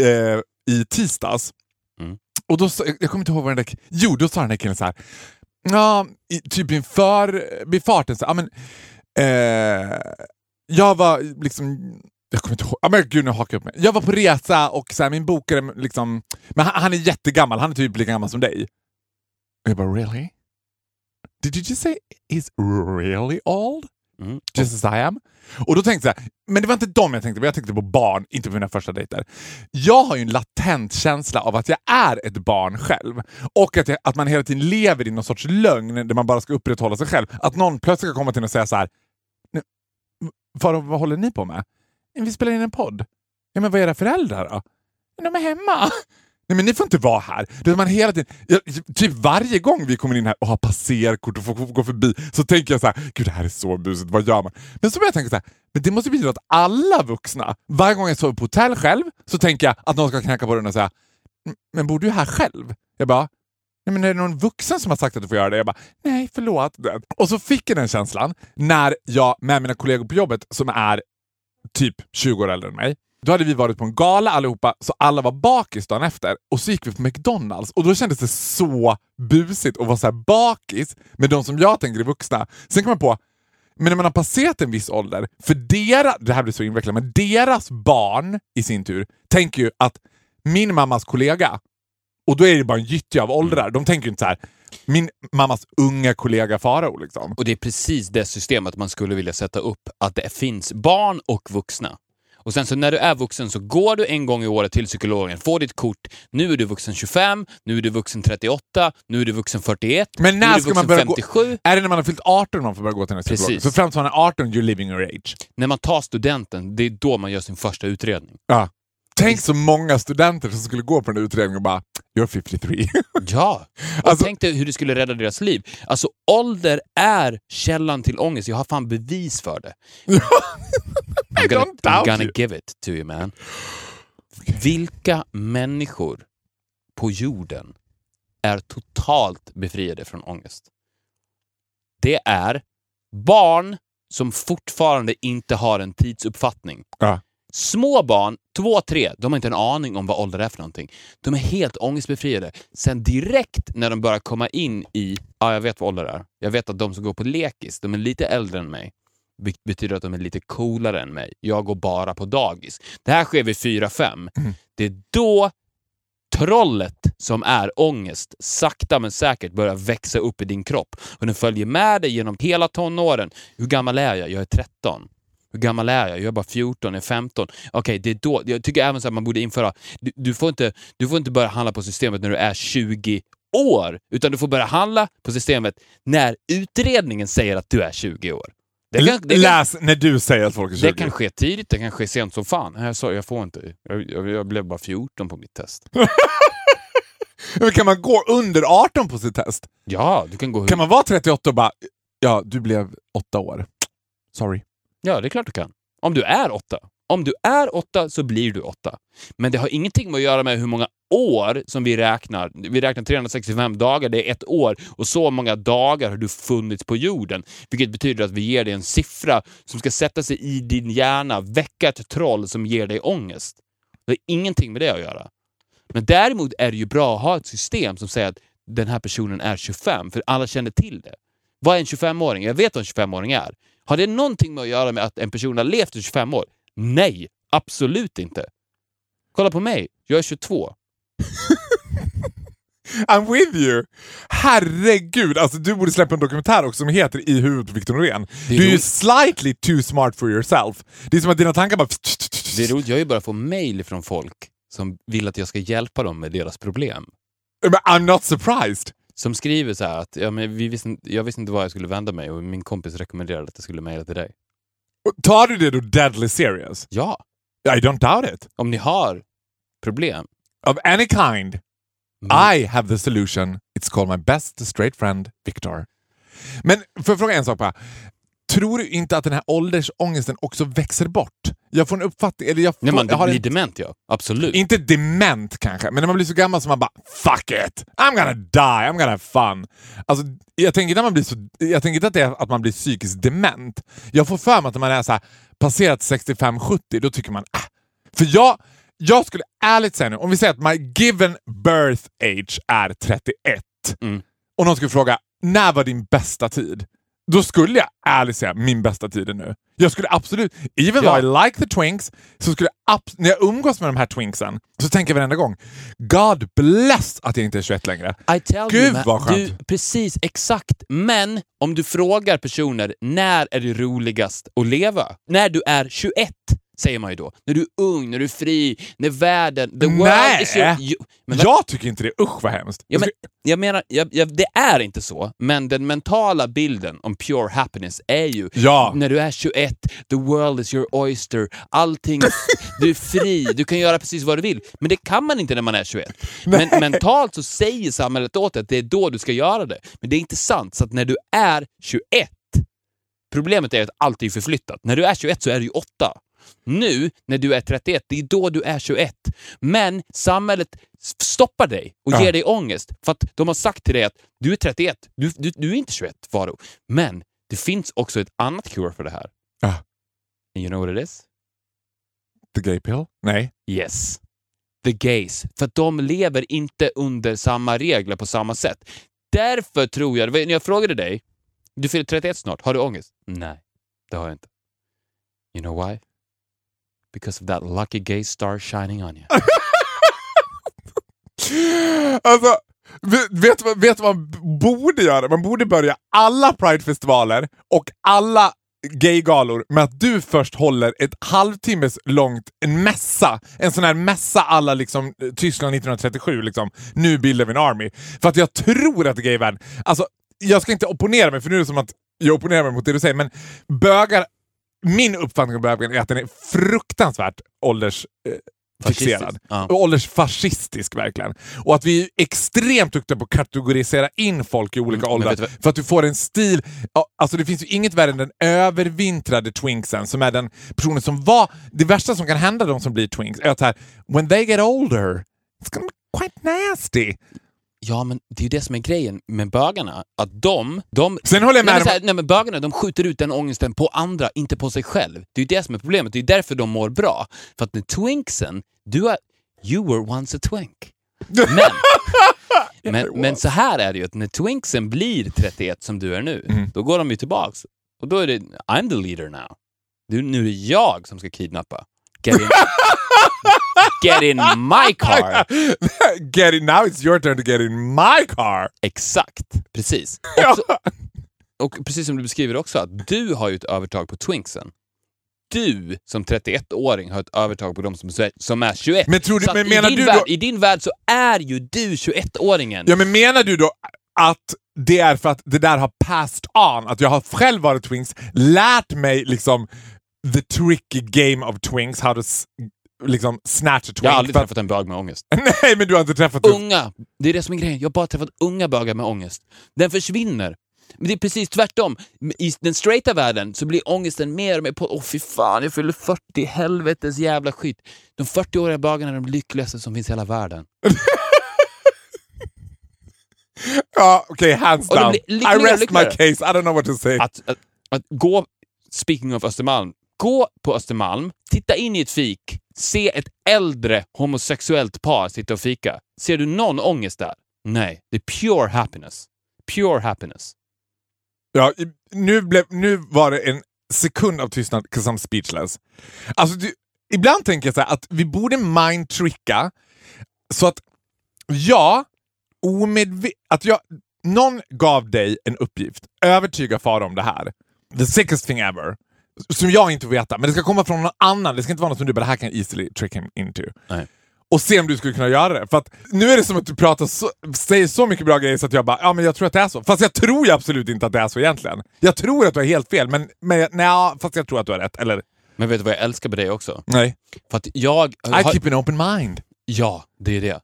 eh, eh, i tisdags. Mm. Och då, jag kommer inte ihåg vad den där... Jo, då sa den där killen så här. Ja, i, typ inför vid farten så ja, men eh, Jag var liksom... Jag kommer inte ihåg. Men gud, nu hakar jag upp mig. Jag var på resa och så här, min bokare liksom... Men han, han är jättegammal, han är typ lika gammal som dig. Och jag bara, really? Did you just say he's really old? Mm. Just as I am. Och då tänkte jag men det var inte dem jag tänkte på, jag tänkte på barn, inte på mina första dejter. Jag har ju en latent känsla av att jag är ett barn själv. Och att, jag, att man hela tiden lever i någon sorts lögn där man bara ska upprätthålla sig själv. Att någon plötsligt ska komma till en och säga så här, vad, vad håller ni på med? Vi spelar in en podd. Ja, men vad är era föräldrar då? De är hemma. Nej men ni får inte vara här. Det är man hela tiden, jag, typ varje gång vi kommer in här och har passerkort och får gå förbi så tänker jag så här, gud det här är så busigt, vad gör man? Men så börjar jag tänka så här, men det måste betyda att alla vuxna, varje gång jag sover på hotell själv så tänker jag att någon ska knacka på dörren och säga, men bor du här själv? Jag bara, Nej, men är det någon vuxen som har sagt att du får göra det? Jag bara, nej förlåt. Och så fick jag den känslan när jag med mina kollegor på jobbet som är typ 20 år äldre än mig. Då hade vi varit på en gala allihopa, så alla var bakis dagen efter. Och så gick vi på McDonalds och då kändes det så busigt att vara så här bakis med de som jag tänker är vuxna. Sen kom jag på, men när man har passerat en viss ålder, för deras, det här blir så invecklat, men deras barn i sin tur tänker ju att min mammas kollega, och då är det bara en gyttja av åldrar, de tänker ju inte så här, min mammas unga kollega Farao liksom. Och det är precis det systemet man skulle vilja sätta upp, att det finns barn och vuxna. Och sen så när du är vuxen så går du en gång i året till psykologen, får ditt kort. Nu är du vuxen 25, nu är du vuxen 38, nu är du vuxen 41, Men nu när är du ska man vuxen börja 57. gå... Är det när man har fyllt 18 man får börja gå till en psykolog? Så fram till man är 18, you're living your age. När man tar studenten, det är då man gör sin första utredning. Ja. Tänk så många studenter som skulle gå på den utredningen och bara “You're 53”. Ja, och Alltså- tänk dig hur det skulle rädda deras liv. Alltså ålder är källan till ångest. Jag har fan bevis för det. I'm gonna, don't doubt I'm gonna give it to you man. Vilka människor på jorden är totalt befriade från ångest? Det är barn som fortfarande inte har en tidsuppfattning. Ja. Små barn, två, tre, de har inte en aning om vad ålder är för någonting. De är helt ångestbefriade. Sen direkt när de börjar komma in i, ja jag vet vad ålder är. Jag vet att de som går på lekis, de är lite äldre än mig. Be- betyder att de är lite coolare än mig. Jag går bara på dagis. Det här sker vid 4-5. Det är då trollet som är ångest sakta men säkert börjar växa upp i din kropp. Och den följer med dig genom hela tonåren. Hur gammal är jag? Jag är 13. Hur gammal är jag? Jag är bara 14, jag är 15. Okej, det är då. Jag tycker även så att man borde införa... Du, du, får inte, du får inte börja handla på systemet när du är 20 år, utan du får börja handla på systemet när utredningen säger att du är 20 år. Det kan, det kan, Läs när du säger att folk är 20. det kan ske tidigt, det kan ske sent som fan. Jag sa, jag får inte. Jag, jag, jag blev bara 14 på mitt test. Men kan man gå under 18 på sitt test? Ja, du kan gå. Kan man vara 38 och bara “Ja, du blev åtta år. Sorry”? Ja, det är klart du kan. Om du är åtta. Om du är åtta så blir du åtta. Men det har ingenting med att göra med hur många år som vi räknar. Vi räknar 365 dagar, det är ett år. Och så många dagar har du funnits på jorden. Vilket betyder att vi ger dig en siffra som ska sätta sig i din hjärna, väcka ett troll som ger dig ångest. Det har ingenting med det att göra. Men däremot är det ju bra att ha ett system som säger att den här personen är 25, för alla känner till det. Vad är en 25-åring? Jag vet vad en 25-åring är. Har det någonting med att göra med att en person har levt i 25 år? Nej, absolut inte. Kolla på mig, jag är 22. I'm with you! Herregud, alltså du borde släppa en dokumentär också som heter I huvudet på Victor Norén. Du är ju slightly too smart for yourself. Det är som att dina tankar bara... Det är roligt, jag har ju bara fått mail från folk som vill att jag ska hjälpa dem med deras problem. I'm not surprised. Som skriver så här att ja, men vi visste, jag visste inte var jag skulle vända mig och min kompis rekommenderade att jag skulle mejla till dig. Tar du det då deadly serious? Ja, I don't doubt it. om ni har problem. Of any kind. Mm. I have the solution. It's called my best straight friend, Victor. Men för att fråga en sak bara. Tror du inte att den här åldersångesten också växer bort? Jag får en uppfattning, eller jag, får, När man jag blir en, dement, ja. Absolut. Inte dement kanske, men när man blir så gammal som man bara “fuck it, I'm gonna die, I'm gonna have fun”. Alltså, jag tänker inte att man blir, så, jag tänker inte att, det är att man blir psykiskt dement. Jag får för mig att när man är så här, passerat 65-70, då tycker man ah. För jag, jag skulle ärligt säga nu, om vi säger att my given birth age är 31 Mm. och någon skulle fråga “när var din bästa tid?” Då skulle jag ärligt säga min bästa tid är nu. Jag skulle absolut, even Ja. though I like the twinks, så skulle jag när jag umgås med de här twinksen så tänker jag varenda gång God bless att jag inte är 21 längre. I tell Gud, you, vad skönt. Du, precis, exakt. Men om du frågar personer när är det roligast att leva? När du är 21, säger man ju då. När du är ung, när du är fri, när världen... The world Nej. is your... Jo, men jag tycker inte det. Usch vad hemskt. Ja, men, jag menar, jag, jag, det är inte så, men den mentala bilden om pure happiness är ju Ja. när du är 21, the world is your oyster, allting, du är fri, du kan göra precis vad du vill. Men det kan man inte när man är 21. Men mentalt så säger samhället åt dig att det är då du ska göra det. Men det är inte sant, så att när du är 21, problemet är att allt är förflyttat. När du är 21 så är du ju 8. Nu, när du är 31, det är då du är 21. Men samhället stoppar dig och Ja. ger dig ångest för att de har sagt till dig att du är 31, du, du, du är inte 21, Faro. Men det finns också ett annat cure för det här. Ja. And you know what it is? The gay pill? Nej. Yes. The gays. För att de lever inte under samma regler på samma sätt. Därför tror jag, när jag frågade dig, du fyller 31 snart, har du ångest? Nej, det har jag inte. You know why? Because of that lucky gay star shining on you. Alltså, vet, vet, du vad- man borde göra? Man borde börja alla Pride-festivaler och alla gaygalor med att du först håller ett halvtimmes långt en mässa. En sån här mässa alla liksom, eh, Tyskland 1937. Liksom. Nu bildar vi en army. För att jag tror att gayvärlden... Alltså, jag ska inte opponera mig, för nu är det som att jag opponerar mig mot det du säger, men bögar... Min uppfattning om bögen är att den är fruktansvärt ålders... Eh, fixerad. Ja. Åldersfascistisk verkligen. Och att vi är extremt duktiga på att kategorisera in folk i olika Mm, åldrar. För att du får en stil... Alltså det finns ju inget värre än den övervintrade twinksen som är den personen som var... Det värsta som kan hända de som blir twinks är att här, when they get older, it's gonna be quite nasty. Ja, men det är ju det som är grejen med bögarna. Att de... de Sen håller jag med nej, men, här, nej, men bögarna de skjuter ut den ångesten på andra, inte på sig själv. Det är ju det som är problemet. Det är därför de mår bra. För att med twinksen, du är... You were once a twink. Men, men, men så här är det ju, att när twinksen blir 31 som du är nu, Mm. då går de ju tillbaks. Och då är det, I'm the leader now. Du, nu är det jag som ska kidnappa. Get in, get in my car. get in, now it's your turn to get in my car! Exakt, precis. Också, och precis som du beskriver också, att du har ju ett övertag på twinksen. Du som 31-åring har ett övertag på de som, som är 21. Men tror du- men i din du värld, då- I din värld så är ju du 21-åringen. Ja, men menar du då att det är för att det där har passed on? Att jag har själv varit twinks, lärt mig liksom the tricky game of twinks, how to liksom snatch a twink. Jag har aldrig För träffat en bög med ångest. Nej, men du har inte träffat. Unga, det är det som är grejen. Jag har bara träffat unga bögar med ångest. Den försvinner. Men det är precis tvärtom. I den straighta världen så blir ångesten mer och mer på... Åh fy fan, jag fyller 40, helvetes jävla skit. De 40-åriga bögarna är de lyckligaste som finns i hela världen. Ja, okej, hands Och det down. I rest my case, I don't know what to say. Att, att, att gå, speaking of Östermalm, gå på Östermalm, titta in i ett fik, se ett äldre homosexuellt par sitta och fika. Ser du någon ångest där? Nej, det är pure happiness. Pure happiness. Ja, nu, blev, nu var det en sekund av tystnad, 'cause I'm speechless. Alltså, du, ibland tänker jag så här att vi borde mind-tricka så att jag omedvetet... Att jag, någon gav dig en uppgift, övertyga far om det här. The sickest thing ever. Som jag inte vet, men det ska komma från någon annan. Det ska inte vara något som du bara, det här kan jag easily trick him into. Nej. Och se om du skulle kunna göra det. För att nu är det som att du pratar så, säger så mycket bra grejer så att jag bara, ja men jag tror att det är så. Fast jag tror ju absolut inte att det är så egentligen. Jag tror att du har helt fel, men, men nej, fast jag tror att du har rätt. Eller Men vet du vad jag älskar med dig också? nej. För att jag... I har- keep an open mind. Ja, det är det.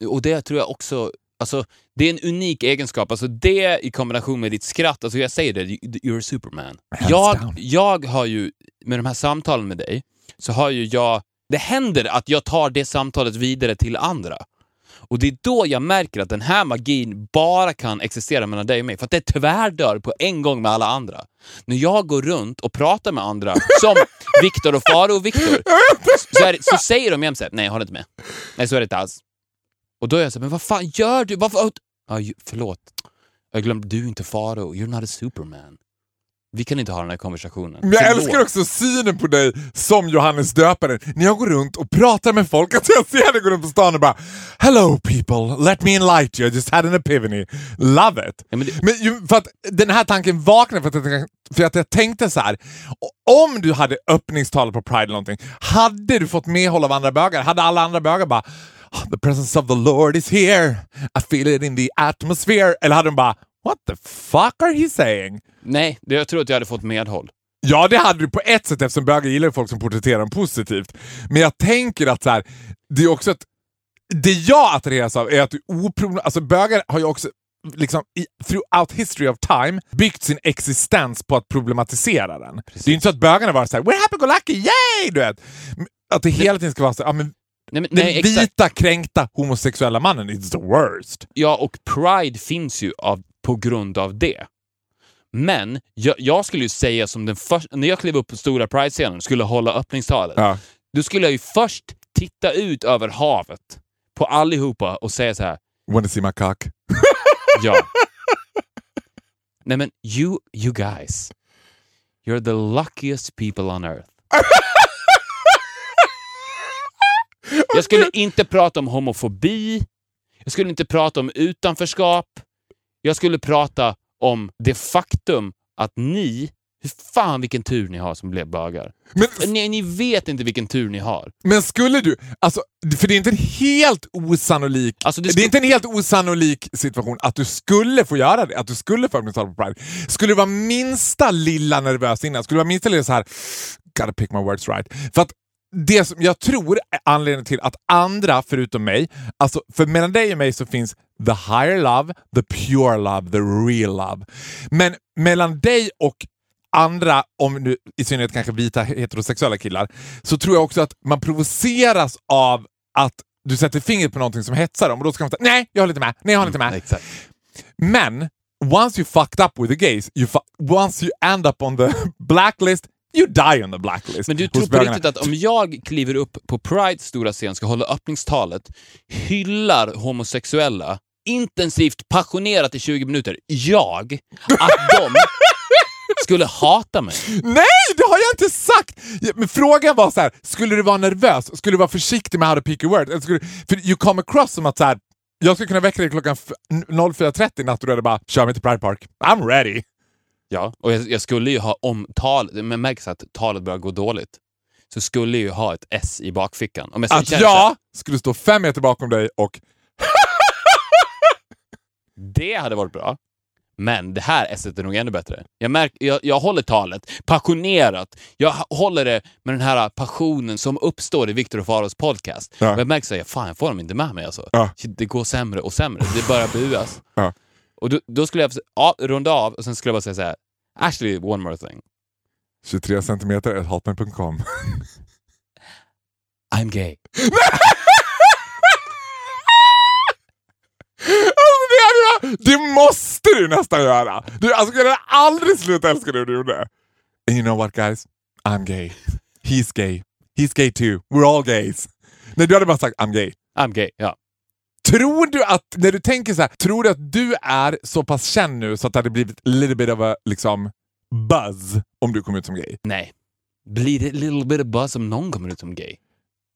Det- Och det tror jag också... Alltså, det är en unik egenskap. Alltså det i kombination med ditt skratt. Alltså jag säger det, you're a superman. Jag, jag har ju, med de här samtalen med dig, så har ju jag... Det händer att jag tar det samtalet vidare till andra. Och det är då jag märker att den här magin bara kan existera mellan dig och mig. För att det tvärdör på en gång med alla andra. När jag går runt och pratar med andra, som Viktor och Faro och Viktor, så, så säger de jämt såhär, nej jag håller inte med. Nej så är det inte alls. Och då är jag såhär, men vad fan gör du? Varför? Ju- förlåt. Jag glömde, du är inte Faro, you're not a superman. Vi kan inte ha den här konversationen. Men jag älskar också synen på dig som Johannes döparen. När jag går runt och pratar med folk, att jag ser dig gå runt på stan och bara Hello people, let me enlighten you, I just had an epiphany. Love it. Ja, men det- Men för att den här tanken vaknade för att, jag, för att jag tänkte så här. om du hade öppningstalet på Pride eller någonting, hade du fått medhåll av andra bögar? Hade alla andra bögar bara "Oh, The presence of the Lord is here, I feel it in the atmosphere. Eller hade de bara What the fuck are he saying? Nej, det, jag tror att jag hade fått medhåll. Ja, det hade du på ett sätt eftersom bögar gillar folk som porträtterar dem positivt. Men jag tänker att så här, det är också att det jag attraheras av är att du opro- alltså bögar har ju också liksom i, throughout history of time byggt sin existens på att problematisera den. Det är inte så att bögarna var så här, we're happy go lucky, yay! Du vet. Att det hela tiden ska vara så ja, men Nej, men, den nej, exakt. vita kränkta homosexuella mannen is the worst. Ja, och Pride finns ju av, på grund av det. Men jag, jag skulle ju säga som den första, när jag klev upp på stora Pride-scenen skulle hålla öppningstalet, Ja. då skulle jag ju först titta ut över havet på allihopa och säga så här, Wanna see my cock? ja. Nej men, you, you guys, you're the luckiest people on earth. Jag skulle inte prata om homofobi, jag skulle inte prata om utanförskap, jag skulle prata om det faktum att ni, hur fan vilken tur ni har som blev bögar. Men Ni, ni vet inte vilken tur ni har. Men skulle du, alltså, för det är inte en helt osannolik Alltså, det det, är inte en helt osannolik situation att du skulle få göra det, att du skulle få öppningstal på Pride. Skulle du vara minsta lilla nervös innan, skulle du vara minsta lilla så här gotta pick my words right. För att det som jag tror är anledningen till att andra förutom mig, alltså för mellan dig och mig så finns the higher love, the pure love, the real love. Men mellan dig och andra, om nu i synnerhet kanske vita heterosexuella killar, så tror jag också att man provoceras av att du sätter fingret på någonting som hetsar dem och då ska man säga nej, jag håller inte med, nej, jag håller inte med. Exakt. Men once you fucked up with the gays, you once you end up on the blacklist, you die on the blacklist. Men du tror på riktigt att om jag kliver upp på Prides stora scen, ska hålla öppningstalet, hyllar homosexuella intensivt, passionerat i 20 minuter, jag, att de skulle hata mig? Nej, det har jag inte sagt! Men frågan var så här: skulle du vara nervös? Skulle du vara försiktig med how to pick your word? Eller skulle, för you come across som att så här, jag skulle kunna väcka dig klockan f- 04.30 i natt och du hade bara “kör mig till Pride Park”. I'm ready! Ja, och jag, jag skulle ju ha, om tal, men märks att talet börjar gå dåligt, så skulle jag ju ha ett S i bakfickan. Om jag Att så här, jag skulle stå fem meter bakom dig och Det hade varit bra. Men det här esset är nog ännu bättre. Jag, märk, jag, jag håller talet passionerat. Jag håller det med den här passionen som uppstår i Viktor och Faros podcast. Ja. Och jag märker att fan, jag får dem inte med mig alltså. Ja. Det går sämre och sämre. Det börjar buas. Ja. Och då, då skulle jag ja, runda av och sen skulle jag bara säga så här. Actually, one more thing. 23 centimeter hotmail.com. I'm gay. Alltså det, det måste du nästan göra! Du, alltså, jag hade aldrig slutat älska det du gjorde. And you know what guys? I'm gay. He's gay. He's gay too. We're all gays. Nej, du hade bara sagt I'm gay. I'm gay, ja. Tror du att, när du tänker så här, tror du att du är så pass känd nu så att det hade blivit a little bit of a liksom, buzz om du kom ut som gay? Nej. Blir det little bit of buzz om någon kommer ut som gay?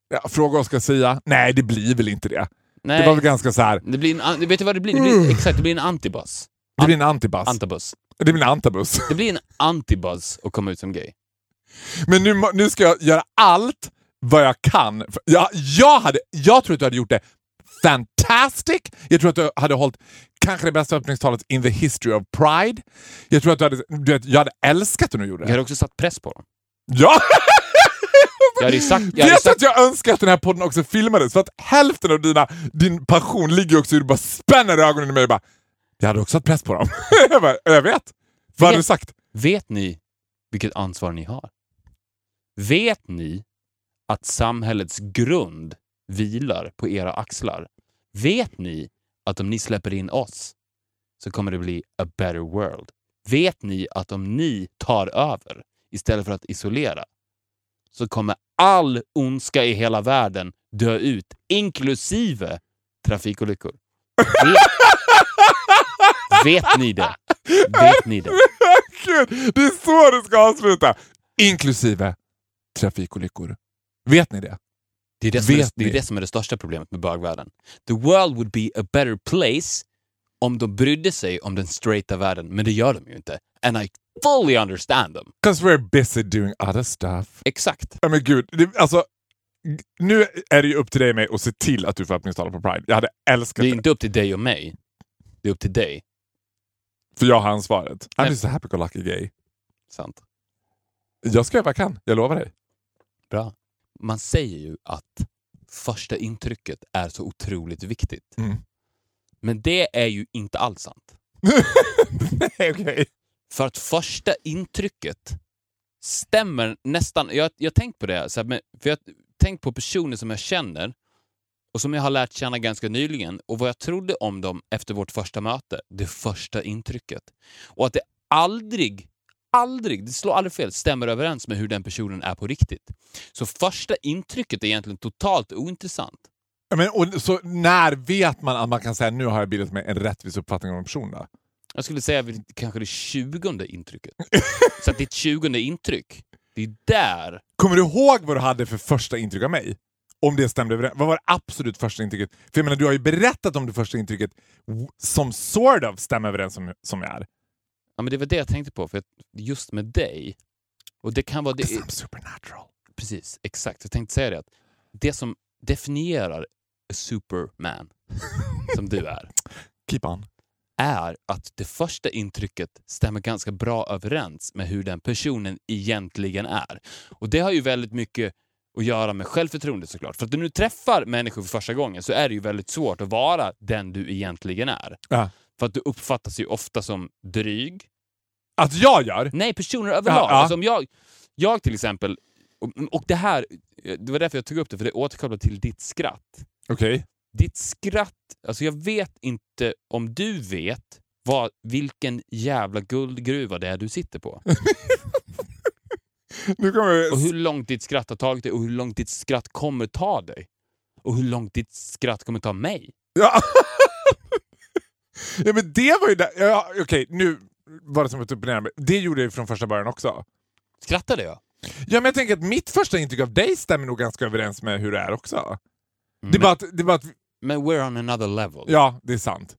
Ja, fråga Oscar Sia. Nej, det blir väl inte det. Nej. Det var väl ganska så här. Det blir en, vet du vad det blir? Det blir exakt, det blir en antibuzz. det blir en antibuzz. Antabuzz. det blir en antabus. Det blir en antibuzz att komma ut som gay. Men nu, nu ska jag göra allt vad jag kan. Jag, jag, hade, jag tror att du hade gjort det fantastic. Jag tror att du hade hållit kanske det bästa öppningstalet in the history of Pride. Jag tror att du hade, du vet, jag hade älskat om du gjorde Jag det. hade också satt press på dem. Ja! Jag hade sagt... Jag hade Vet sagt att jag önskar att den här podden också filmades? För att hälften av dina, din passion ligger också i att du bara spänner ögonen i mig och bara “Jag hade också satt press på dem”. jag, bara, jag vet. Vad hade du sagt? vet ni vilket ansvar ni har? Vet ni att samhällets grund vilar på era axlar? Vet ni att om ni släpper in oss så kommer det bli a better world? Vet ni att om ni tar över istället för att isolera så kommer all ondska i hela världen dö ut, inklusive trafikolyckor? Vet, vet ni det? Vet ni det? Gud, det är så du ska avsluta! Inklusive trafikolyckor. Vet ni det? Det är det, som är, det är det som är det största problemet med bögvärlden. The world would be a better place om de brydde sig om den straighta världen, men det gör de ju inte. And I fully understand them. Because we're busy doing other stuff. Exakt. Ja men gud, det, alltså, nu är det ju upp till dig och mig att se till att du får öppningstalet på Pride. Jag hade älskat Det är det, inte upp till dig och mig. Det är upp till dig. för jag har ansvaret. I'm just a happy-go-lucky gay. Sant. Jag ska göra vad jag kan, jag lovar dig. Bra. Man säger ju att första intrycket är så otroligt viktigt. Mm. Men det är ju inte alls sant. Nej, okej. För att första intrycket stämmer nästan... Jag jag har tänkt på det, så här, men, för jag har tänkt på personer som jag känner och som jag har lärt känna ganska nyligen och vad jag trodde om dem efter vårt första möte. Det första intrycket. Och att det aldrig, aldrig, det slår aldrig fel, stämmer överens med hur den personen är på riktigt. Så första intrycket är egentligen totalt ointressant. Men, och, så när vet man att man kan säga nu har jag bildat mig en rättvis uppfattning om en person? Jag skulle säga vid kanske det tjugonde intrycket. Så att ditt tjugonde intryck, det är där Kommer du ihåg vad du hade för första intryck av mig? Om det stämde överens. Vad var det absolut första intrycket? För jag menar, du har ju berättat om det första intrycket som sort of stämmer överens som, som jag är. Ja, men det var det jag tänkte på, för just med dig, och det kan vara... Det, I'm supernatural. precis, exakt. Jag tänkte säga det, att det som definierar a superman, som du är, Keep on. är att det första intrycket stämmer ganska bra överens med hur den personen egentligen är. Och det har ju väldigt mycket att göra med självförtroende såklart. För att när du träffar människor för första gången så är det ju väldigt svårt att vara den du egentligen är. Ja. För att du uppfattas ju ofta som dryg. Att jag gör? Nej, personer överlag. Ja, ja. Alltså om jag, jag till exempel, och, och det här, det var därför jag tog upp det, för det återkopplar till ditt skratt. Okej. Ditt skratt, alltså jag vet inte om du vet vad, vilken jävla guldgruva det är du sitter på. Nu kommer Och hur långt ditt skratt har tagit dig och hur långt ditt skratt kommer ta dig. Och hur långt ditt skratt kommer ta mig. Ja. ja men det var ju där. Ja, Okej, nu var det som upp och ner. Det gjorde jag från första början också. Skrattade jag? Ja men jag tänker att mitt första intryck av dig stämmer nog ganska överens med hur det är också. Det är bara att, det är bara att Men we're on another level. ja det är sant.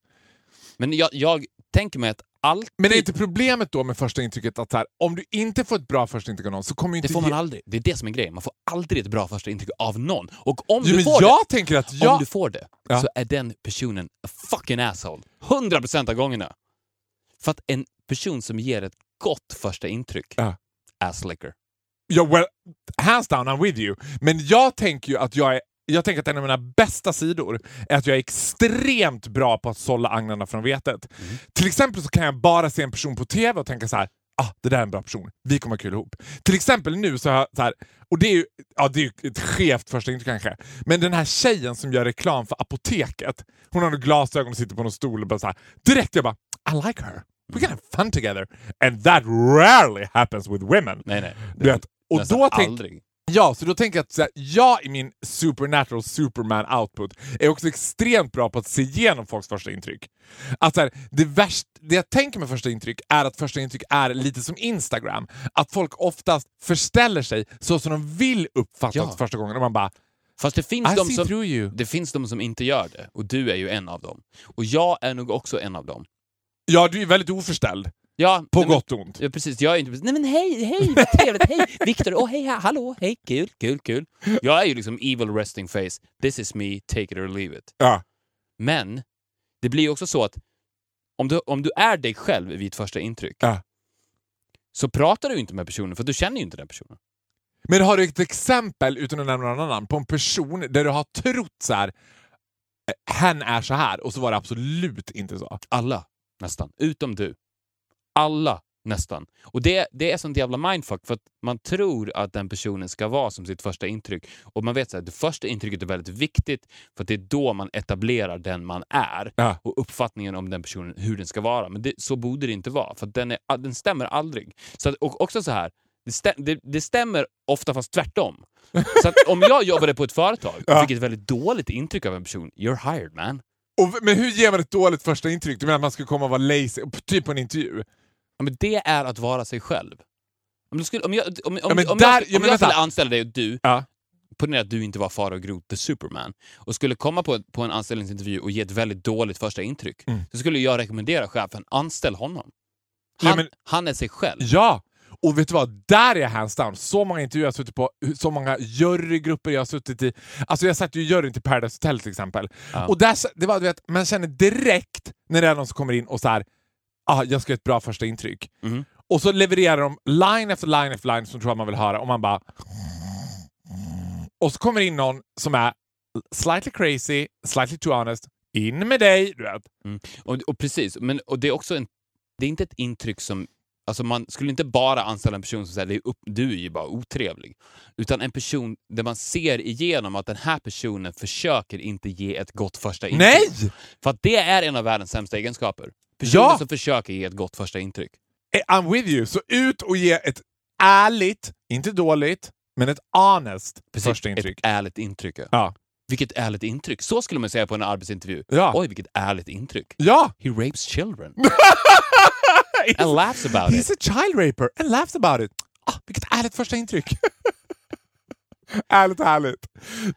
Men jag, jag tänker mig att alltid... Men är inte problemet då med första intrycket att här, om du inte får ett bra första intryck av någon så kommer inte Det får man aldrig. Det är det som är grejen. Man får aldrig ett bra första intryck av någon. Och om Jo, du får jag det, tänker att om jag... du får det Ja. så är den personen a fucking asshole. 100% av gångerna. För att en person som ger ett gott första intryck, Ja. asslicker. Ja, well, hands down, I'm with you. Men jag tänker ju att jag är jag tänker att en av mina bästa sidor är att jag är extremt bra på att sålla agnarna från vetet. Mm. Till exempel så kan jag bara se en person på TV och tänka så här. Ah, det där är en bra person. Vi kommer ha kul ihop. Till exempel nu så har jag så här, och det är ju ja, det är ju ett skevt första intryck kanske, men den här tjejen som gör reklam för apoteket, hon har glasögon och sitter på någon stol och bara så här, direkt jag bara I like her. We can have fun together. And that rarely happens with women. Nej, nej. Du vet, och då tänk, aldrig. Ja, så då tänker jag att här, jag i min supernatural superman output är också extremt bra på att se igenom folks första intryck. Att här, det, värst, det jag tänker med första intryck är att första intryck är lite som Instagram. Att folk oftast förställer sig så som de vill uppfattas Ja. första gången. Och man bara Fast det finns, I de som, det finns de som inte gör det. Och du är ju en av dem. Och jag är nog också en av dem. Ja, du är väldigt oförställd. Ja, På nej, gott och ont. Ja, precis. Jag är inte Nej men hej, hej, vad trevligt, hej, Viktor, åh hej, ha- hallå, hej, kul, kul, kul. Jag är ju liksom evil resting face, this is me, take it or leave it. Ja. Men det blir ju också så att om du, om du är dig själv vid ett första intryck Ja. så pratar du inte med personen för du känner ju inte den personen. Men har du ett exempel, utan att nämna någon annan, på en person där du har trott så här. "Eh, hen är så här och så var det absolut inte så? Alla, nästan. Utom du. Alla, nästan. Och det, det är sånt jävla mindfuck för att man tror att den personen ska vara som sitt första intryck. Och man vet att det första intrycket är väldigt viktigt för att det är då man etablerar den man är Ja. och uppfattningen om den personen, hur den ska vara. Men det, så borde det inte vara, för den, är, den stämmer aldrig. Så att, och också så här, det, stäm, det, det stämmer ofta fast tvärtom. Så att om jag jobbade på ett företag och Ja. fick ett väldigt dåligt intryck av en person, you're hired man. Och, men hur ger man ett dåligt första intryck? Du menar att man ska komma och vara lazy, typ på en intervju? Ja, men det är att vara sig själv. Om, du skulle, om jag, om, om, men om där- jag, ja, om jag skulle anställa dig och du, Ja. ponera att du inte var Farao Groth the Superman, och skulle komma på, på en anställningsintervju och ge ett väldigt dåligt första intryck, Mm. så skulle jag rekommendera chefen, anställ honom. Ja, Han, men- han är sig själv. Ja! Och vet du vad? Där är jag hands down. Så många intervjuer jag har suttit på, så många jurygrupper jag har suttit i. Alltså jag satt ju i juryn till Paradise Hotel till exempel. Ja. Och där, det var, du vet, man känner direkt när det är någon som kommer in och så här, ah, jag ska ha ett bra första intryck. Mhm. Och så levererar de line efter line efter line som tror jag man vill höra och man bara... Och så kommer in någon som är slightly crazy, slightly too honest. In med dig! Du vet. Och, och precis, men och det är också en, det är inte ett intryck som Alltså man skulle inte bara anställa en person som säger det upp, du är ju bara otrevlig. Utan en person där man ser igenom att den här personen försöker inte ge ett gott första intryck. Nej! För att det är en av världens sämsta egenskaper. Personer Ja! som försöker ge ett gott första intryck. Eh, I'm with you. Så ut och ge ett ärligt, inte dåligt, men ett honest första intryck. Ett ärligt intryck. ja. Ja. Vilket ärligt intryck. Så skulle man säga på en arbetsintervju. Ja. Oj, vilket ärligt intryck. Ja! He rapes children. And laughs about He's it. a child raper and laughs about it. Ah, vilket ärligt första intryck. ärligt, härligt.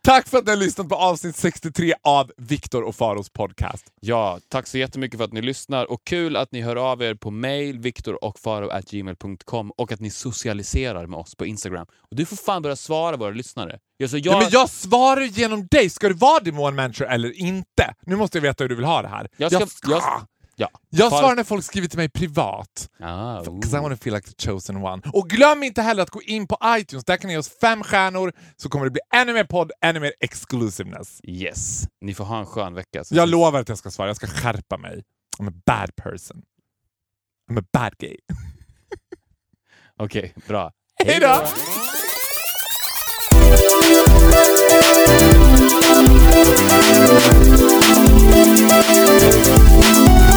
Tack för att ni har lyssnat på avsnitt 63 av Viktor och Faros podcast. Ja, tack så jättemycket för att ni lyssnar och kul att ni hör av er på mail viktorochfaro.gmail.com och att ni socialiserar med oss på Instagram. Och du får fan börja svara våra lyssnare. Ja, så jag, Ja, men jag svarar genom dig. Ska du vara manager eller inte? Nu måste jag veta hur du vill ha det här. jag, ska, jag, Ja. Jag Far- svarar när folk skriver till mig privat. Ah. Because I want to feel like the chosen one. Och glöm inte heller att gå in på iTunes. Där kan ni ge oss fem stjärnor så kommer det bli ännu mer podd, ännu mer exclusiveness. Yes. Ni får ha en skön vecka. Så Jag ses- lovar att jag ska svara. Jag ska skärpa mig. I'm a bad person. I'm a bad gay. Okej, bra. Hej då!